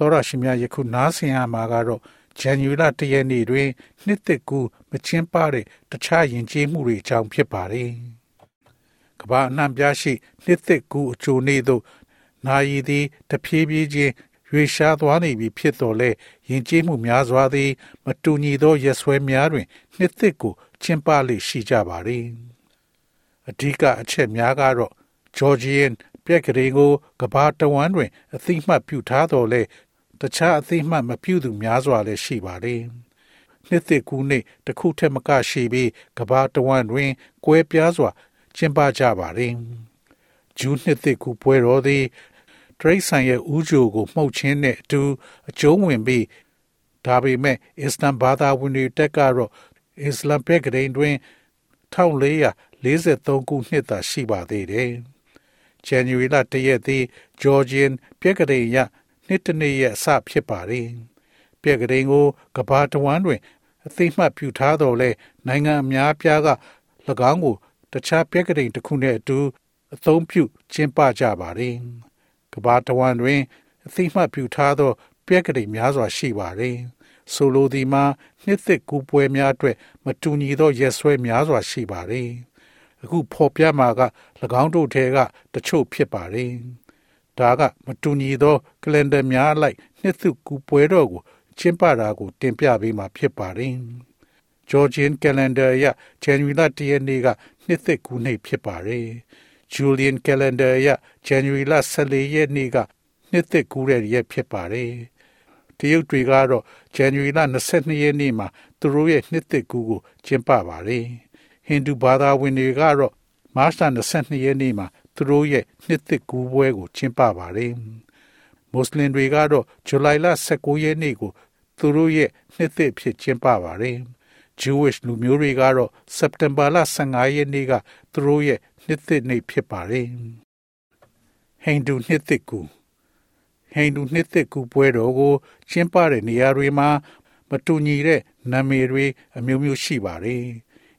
များတော်ရရှိမြယခုနားဆင်ရမှာကတော့ဇန်နဝါရီလ၁ရက်နေ့တွင်နှစ်သက်ကူမချင်းပတဲ့တခြားယဉ်ကျေးမှုတွေအကြောင်းဖြစ်ပါတယ်။ကမ္ဘာအနှံ့ပြားရှိနှစ်သက်ကူအချိုနေ့သို့နာယီသည်တဖြည်းဖြည်းချင်းရွေရှားသွားနေပြီဖြစ်တော်လဲယဉ်ကျေးမှုများစွာသည် မတူညီသောရက်စွဲများတွင် နှစ်သက်ကိုကျင်းပလေရှိကြပါသည်အဓိကအချက်များကတော့ Georgian ပြက်ကလေးကိုကဘာတဝမ်းတွင် အသိမှတ်ပြုထားတော်လဲ တခြားအသိမှတ်မပြုသူများစွာလည်းရှိပါလေနှစ်သက်ကူနေ့တစ်ခုထက်မကရှိပြီးကဘာတဝမ်းတွင်ကွဲပြားစွာ ကျင်းပကြပါလေဂျူးနှစ်သက်ကူပွဲတော်သည်တရိတ်ဆန်ရဲ့ဥကြိုကိုမှုတ်ချင်းနဲ့အတူအကျုံးဝင်ပြီးဒါပေမဲ့အစ္စလမ်ဘာသာဝင်တွေတက်ကတော့အစ္စလမ်ပဲကရင်တွင်1443ခုနှစ်သာရှိပါသေးတယ်။ January လတရက်သည် Georgian ပဲကရင်ရ နှစ်တနေ့ရဲ့အစဖြစ်ပါတယ်။ပဲကရင်ကိုကဘာတဝမ်းတွင် အသိမှတ်ပြုထားတော်လဲနိုင်ငံအများပြားက၎င်းကိုတခြားပဲကရင်တစ်ခုနဲ့အတူအသုံးပြုကျင်းပကြပါတယ်။ကဘာတဝန်တွင် အသိမှတ်ပြုထားသော ပြက်ကလေးများစွာရှိပါသည်ဆိုလိုသည်မှာနှစ်သက်ကူပွဲများအတွက်မတူညီသောရက်စွဲများစွာရှိပါသည်အခုဖော်ပြမှာက၎င်းတို့ထဲကတချို့ဖြစ်ပါသည် ဒါကမတူညီသောကလန်ဒါများလိုက်နှစ်သက်ကူပွဲတော်ကိုကျင်းပတာကို တင်ပြပေးမှာဖြစ်ပါတယ် Georgian calendar ရ January လ1ရက်နေ့ကနှစ်သက်ကူနေ့ဖြစ်ပါတယ် Julian calendar အရ January လ14ရက်နေ့ကနှစ်သက်ကူးတဲ့ရက်ဖြစ်ပါတယ်။တရုတ်တွေကတော့ January လ22ရက်နေ့မှာသူတို့ရဲ့နှစ်သက်ကူးကိုကျင်းပပါတယ်။ဟိန္ဒူဘာသာဝင်တွေကတော့ March 22ရက်နေ့မှာ သူတို့ရဲ့နှစ်သက်ကူးပွဲကို ကျင်းပပါတယ်။မွတ်စလင်တွေကတော့ July လ19ရက်နေ့ကိုသူတို့ရဲ့နှစ်သက်ဖြစ်ကျင်းပပါတယ်။ Jewish လူမျိုးတွေကတော့ September လ15ရက်နေ့ကသူတို့ရဲ့နှစ်သစ်နေ့ဖြစ်ပါတယ်ဟိန္ဒူနှစ်သစ်ကူဟိန္ဒူနှစ်သစ်ကူပွဲတော်ကို ကျင်းပတဲ့နေရာတွေမှာမတူညီတဲ့နာမည်တွေအမျိုးမျိုးရှိပါတယ်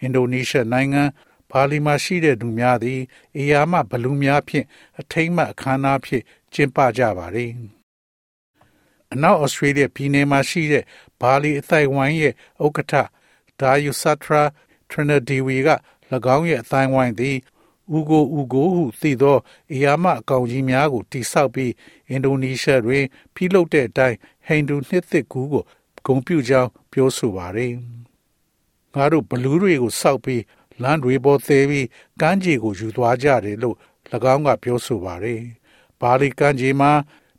အင်ဒိုနီးရှားနိုင်ငံ ဘာလီမှာရှိတဲ့လူများသည်အရာမဘလူးများဖြင့်အထိမ့်မှအခမ်းအနားဖြင့်ကျင်းပကြပါတယ်အနောက်ဩစတြေးလျပြည်နယ်မှာရှိတဲ့ဘာလီအသိုက်ဝိုင်းရဲ့ဥက္ကဋ္ဌဒါယူဆထရာထရနဒီဝီက၎င်းရဲ့အသိုင်းဝိုင်းသည်ဥကိုဥကိုဟုသိသောအယာမအကောင်ကြီးများကိုတိဆောက်ပြီးအင်ဒိုနီးရှားတွင်ပြုလုပ်တဲ့အတိုင်းဟိန္ဒူနှစ်သစ်ကူးကိုဂုံပြုကြောင်းပြောဆိုပါတယ်။ငါတို့ဘလူးတွေကိုစောက်ပြီး လမ်းတွေပေါ်သေးပြီးကမ်းခြေကိုယူသွားကြတယ်လို့၎င်းကပြောဆိုပါတယ်။ဘာလီကမ်းခြေမှာ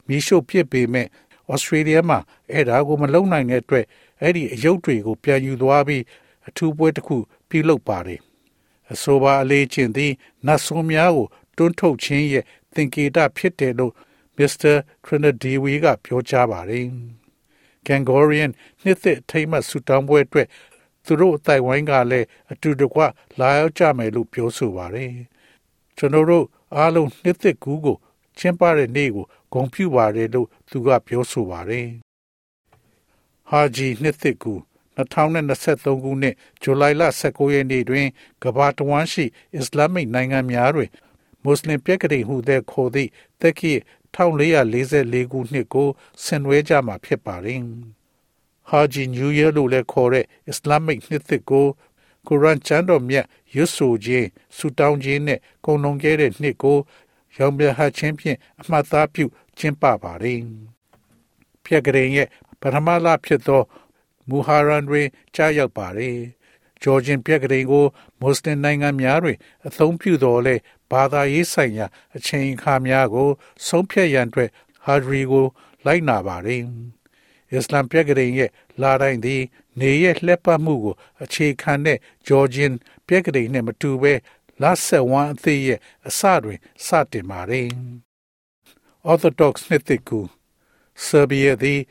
မီးရှို့ပစ်ပေမဲ့ဩစတြေးလျမှာအဲ့ဒါကိုမလုံနိုင်တဲ့အတွက်အဲ့ဒီအယုတ်တွေကိုပြန်ယူသွားပြီးအထူးပွဲတစ်ခုပြုလုပ်ပါတယ်အဆိုပါအလေးချင်းသည်နတ်ဆိုးများကိုတွန်းထုတ်ခြင်းရဲ့သင်္ကေတဖြစ်တယ်လို့မစ္စတာထရနဒီဝီကပြောကြားပါတယ်။ Gangorian နှစ်သက်ထိမ့်မှဆူတောင်းပွဲအတွက် သူတို့အတိုင်ဝိုင်းကလည်းအတူတကွလာရောက်ကြမယ်လို့ပြောဆိုပါတယ်။ကျွန်တော်တို့အားလုံးနှစ်သက်ကူးကိုကျင်းပတဲ့နေ့ကိုဂုဏ်ပြုပါတယ်လို့သူကပြောဆိုပါတယ်။ဟာဂျီနှစ်သက်ကူး2023ခုနှစ်ဇူလိုင်လ19ရက်နေ့တွင်ကမ္ဘာတဝန်းရှိ အစ္စလာမစ်နိုင်ငံများတွင်မွတ်စလင်ပြက်ကလေးဟုတဲ့ခေါ်သည့်တက္ကီ1444ခုနှစ်ကိုဆင်နွှဲကြမှာဖြစ်ပါသည်။ ဟာဂျီညူရီလို့လည်းခေါ်တဲ့အစ္စလာမစ်နှစ်သစ်ကိုကုရ်အာန်ကျမ်းတော်မြတ်ရွတ်ဆိုခြင်းဆူတောင်းခြင်းနဲ့ကုံလုံးခဲ့တဲ့နှစ်ကိုရောင်ပြဟခြင်းဖြင့်အမှတ်သားပြုကျင်းပပါတယ်။ပြက်ကလေးရဲ့ပထမလဖြစ်သောမူဟာရန်တွင်ကြားရောက်ပါတယ်။ဂျော်ဂျင်ပြက်ကလေးကိုမွတ်စလင်နိုင်ငံများတွင်အသုံးပြုတော်လဲဘာသာရေးဆိုင်ရာ အချိန်အခါများကို ဆုံးဖြတ်ရန်အတွက်ဟာဒရီကို လိုက်နာပါတယ်။ အစ္စလာမ်ပြက်ကလေးရဲ့လာတိုင်းသည် နေရဲ့လှက်ပတ်မှုကို အခြေခံတဲ့ဂျော်ဂျင်ပြက်ကလေးနဲ့မတူဘဲလာဆက်ဝမ်အသေးရဲ့အစတွင်စတင်ပါတယ်။ Orthodox နှစ်သစ်ကူဆာဘီယာသည်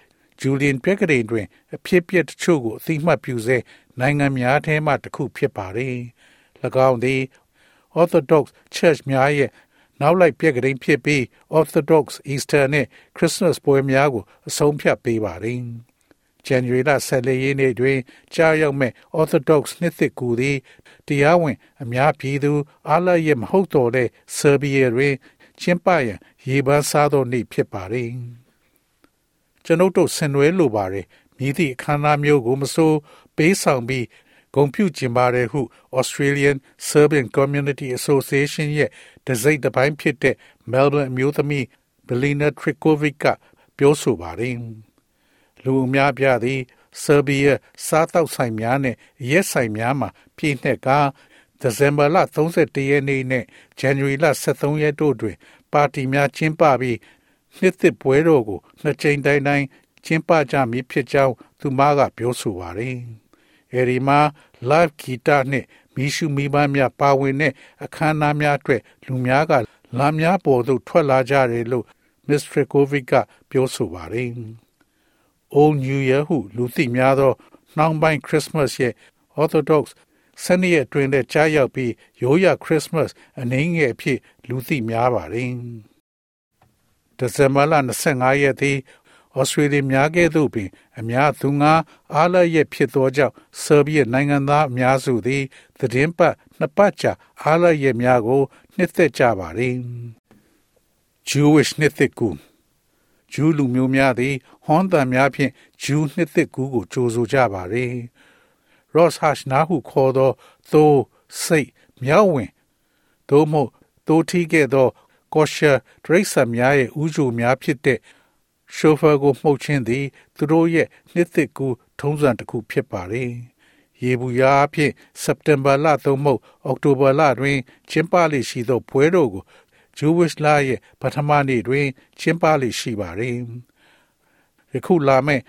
ဂျူလီယန်ပြက်ကလေးတွင် အဖြစ်ပြက်တချို့ကိုအသိမှတ်ပြုစေနိုင်ငံများထဲမှတစ်ခုဖြစ်ပါတယ်။၎င်းသည် Orthodox Church များရဲ့ နောက်လိုက်ပြက်ကလေးဖြစ်ပြီး Orthodox Easter နဲ့ Christmas ပွဲများကိုအဆုံးဖြတ်ပေးပါတယ်။ January လ14ရက်နေ့တွင်ကြားရောက်မဲ့ Orthodox နှစ်သစ်ကူသည်တရားဝင် အများပြည်သူအားလရဲ့မဟုတ်တော်တဲ့ Serbia တွင်ကျင်းပရန်ရေပန်းစားသောနေ့ဖြစ်ပါတယ်။ကျွန်ုပ်တို့ဆင်နွှဲလိုပါတယ်မြည်သည့်အခမ်းအနားမျိုးကိုမဆိုပေးဆောင်ပြီး ဂုံပြုကျင်းပါတယ်ဟု Australian Serbian Community Association ရဲ့တစိမ့်တစ်ပိုင်းဖြစ်တဲ့ Melbourne အမျိုးသမီး Belina Trikovic ကပြောဆိုပါတယ်။လူအများပြားသည်ဆာဘီယာစားတောက်ဆိုင်များနဲ့ရက်ဆိုင်များမှာပြည့်နှက်ကဒီဇင်ဘာလ31ရက်နေ့နဲ့ဇန်နဝါရီလ23ရက်တို့တွင် ပါတီများကျင်းပပြီးနှစ်သစ်ပွဲတော်ကိုနှစ်ကြိမ်တိုင်းတိုင်းကျင်းပကြမည်ဖြစ်ကြောင်းသူမကပြောဆိုပါတယ်။ အဲဒီမှာ live guitar နဲ့မီးရှူမီးပန်းများပါဝင်တဲ့အခမ်းအနားများအတွက်လူများကလာများပေါ်သို့ထွက်လာကြတယ်လို့ Miss Trikovic ကပြောဆိုပါတယ်။ Old New Year ဟုလူသိများသောနှောင်းပိုင်း Christmas ရဲ့ Orthodox စနေရက်တွင်တဲ့ကြားရောက်ပြီးရိုးရာ Christmas အနည်းငယ်အဖြစ်လူသိများပါတယ်။ဒီဇင်ဘာလ25ရက်သည် ဩစတြေးလျများကဲ့သို့ပင် အများသူငါအားလရဲ့ဖြစ်သောကြောင့်ဆာဘီယနိုင်ငံသားအများစုသည်သတင်းပတ်နှစ်ပတ်ကြာအားလရဲ့များကိုနှစ်သက်ကြပါသည် Jewish နှစ်သက်ကူဂျူးလူမျိုးများသည်ဟွန်တန်များဖြင့်ဂျူးနှစ်သက်ကူကိုကြိုဆိုကြပါသည် Ross Hash နာဟုခေါ်သောသိုးစိတ်မြောက်ဝင်သို့မဟုတ်သိုးထီးခဲ့သော kosher ဒရိတ်ဆာများရဲ့ဥကြိုများဖြစ်တဲ့ ရှိုဖာကိုမှုတ်ခြင်းသည် သူတို့ရဲ့နှစ်သက်ကူထုံးစံတစ်ခုဖြစ်ပါတယ်။ရေဘူးရာအဖြစ်စက်တင်ဘာလသို့မဟုတ်အောက်တိုဘာလတွင်ကျင်းပလေရှိသောပွဲတော်ကိုဂျူးဝစ်လာရဲ့ပထမနေ့တွင်ကျင်းပလေရှိပါတယ်။ယခုလာမယ့်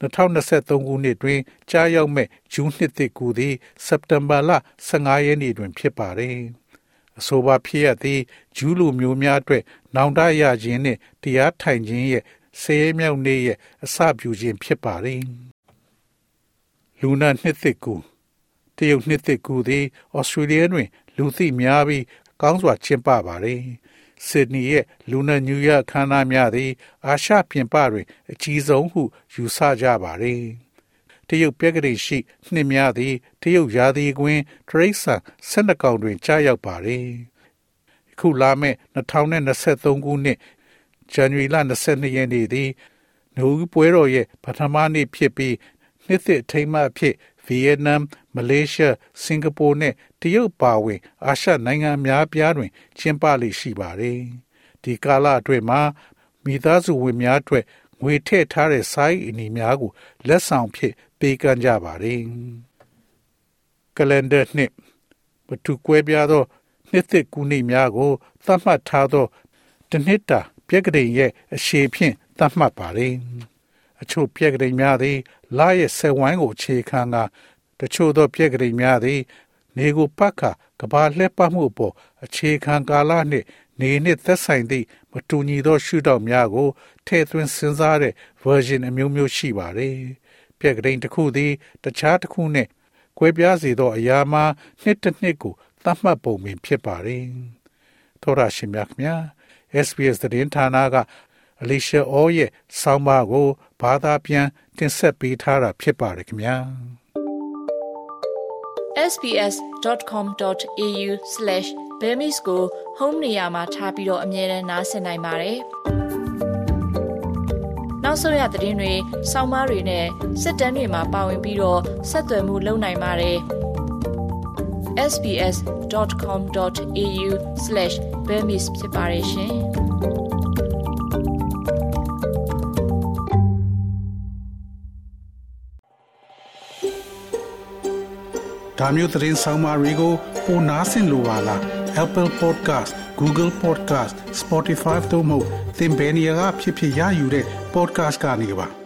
2023ခုနှစ်တွင်ကြားရောက်မဲ့ဂျူးနှစ်သစ်ကူသည်စက်တင်ဘာလ15ရက်နေ့တွင်ဖြစ်ပါတယ်။အဆိုပါဖြစ်ရသည်ဂျူးလူမျိုးများအတွက်နောင်တရခြင်းနှင့်တရားထိုင်ခြင်းရဲ့ ဆဲမြောက်နေ့ရဲ့အစပြုခြင်းဖြစ်ပါတယ်လူနာနှစ်သစ်ကူတရုတ်နှစ်သစ်ကူသည်ဩစတြေးလျတွင် လူသိများပြီးကောင်းစွာကျင်းပပါတယ်ဆစ်ဒနီရဲ့လူနာနယူးယောက်ခမ်းနားများသည် အာရှပြင်ပတွင် အကြီးဆုံးဟုယူဆကြပါတယ်တရုတ်ပြက်ကလေးရှိနှစ်များသည်တရုတ်ရာသီကွင်းတရိတ်ဆန်၁၂ကောင်တွင်ကြားရောက်ပါတယ်ခုလာမယ့်2023ခုနှစ် ဇန်နဝါရီလ22ရက်နေ့သည်နိုးပွဲတော်ရဲ့ပထမနေ့ဖြစ်ပြီးနှစ်သစ်ထိမ်းမှအဖြစ်ဗီယက်နမ်မလေးရှားစင်ကာပူနဲ့တရုတ်ပါဝင် အာရှနိုင်ငံများပြားတွင် ကျင်းပလေရှိပါတယ်ဒီကာလအတွင်းမှာမိသားစုဝင်များအတွက်ငွေထည့်ထားတဲ့စိုင်းအနီများကိုလက်ဆောင်ဖြစ်ပေးကမ်းကြပါတယ်ကလန်ဒါနှစ်မတူကွဲပြားသော နှစ်သစ်ကူးနေ့များကိုသတ်မှတ်ထားသောတနှစ်တာ ပြက်ကလေးရဲ့အရှိဖြင့်သတ်မှတ်ပါတယ်အချို့ပြက်ကလေးများသည်လာရဲ့ဆက်ဝိုင်းကိုခြေခံကတချို့သောပြက်ကလေးများသည် နေကိုပတ်ခါကဘာလှက်ပတ်မှုအပေါ်အခြေခံကာလနှင့်နေနှင့်သက်ဆိုင်သည့်မတူညီသော ရှုထောင့်များကိုထည့်သွင်းစဉ်းစားတဲ့ version အမျိုးမျိုးရှိပါတယ်။ပြက်ကလေးတစ်ခုသည် တခြားတစ်ခုနှင့်ကွဲပြားစေသောအရာမှာနှစ်တစ်နှစ်ကိုသတ်မှတ်ပုံပင်ဖြစ်ပါ တယ်။သောရရှိမြတ်မြတ် SBS သတင်းဌာနကအလီရှာအောရဲ့ဆောင်းပါးကိုဘာသာပြန်တင်ဆက်ပေးထားတာဖြစ်ပါတယ်ခင်ဗျာ sbs.com.au/bemis ကို home နေရာမှာထားပြီးတော့အမြဲတမ်းနှာစင်နိုင်ပါတယ်။နောက်ဆုံးရသတင်းတွေ၊ဆောင်းပါးတွေနဲ့စစ်တမ်းတွေမှာပါဝင်ပြီးတော့ဆက်သွယ်မှုလုပ်နိုင်ပါတယ်။ sbs.com.au/bemis ဖြစ်ပါတယ်ရှင်။ဒါမျိုးသတင်းဆောင်မတွေကိုပိုနားဆင်လိုပါလား Apple Podcast Google Podcast Spotify တို့မှာသင်ပင်ရာဖြစ်ဖြစ်ရယူတဲ့ podcast ကနေပါ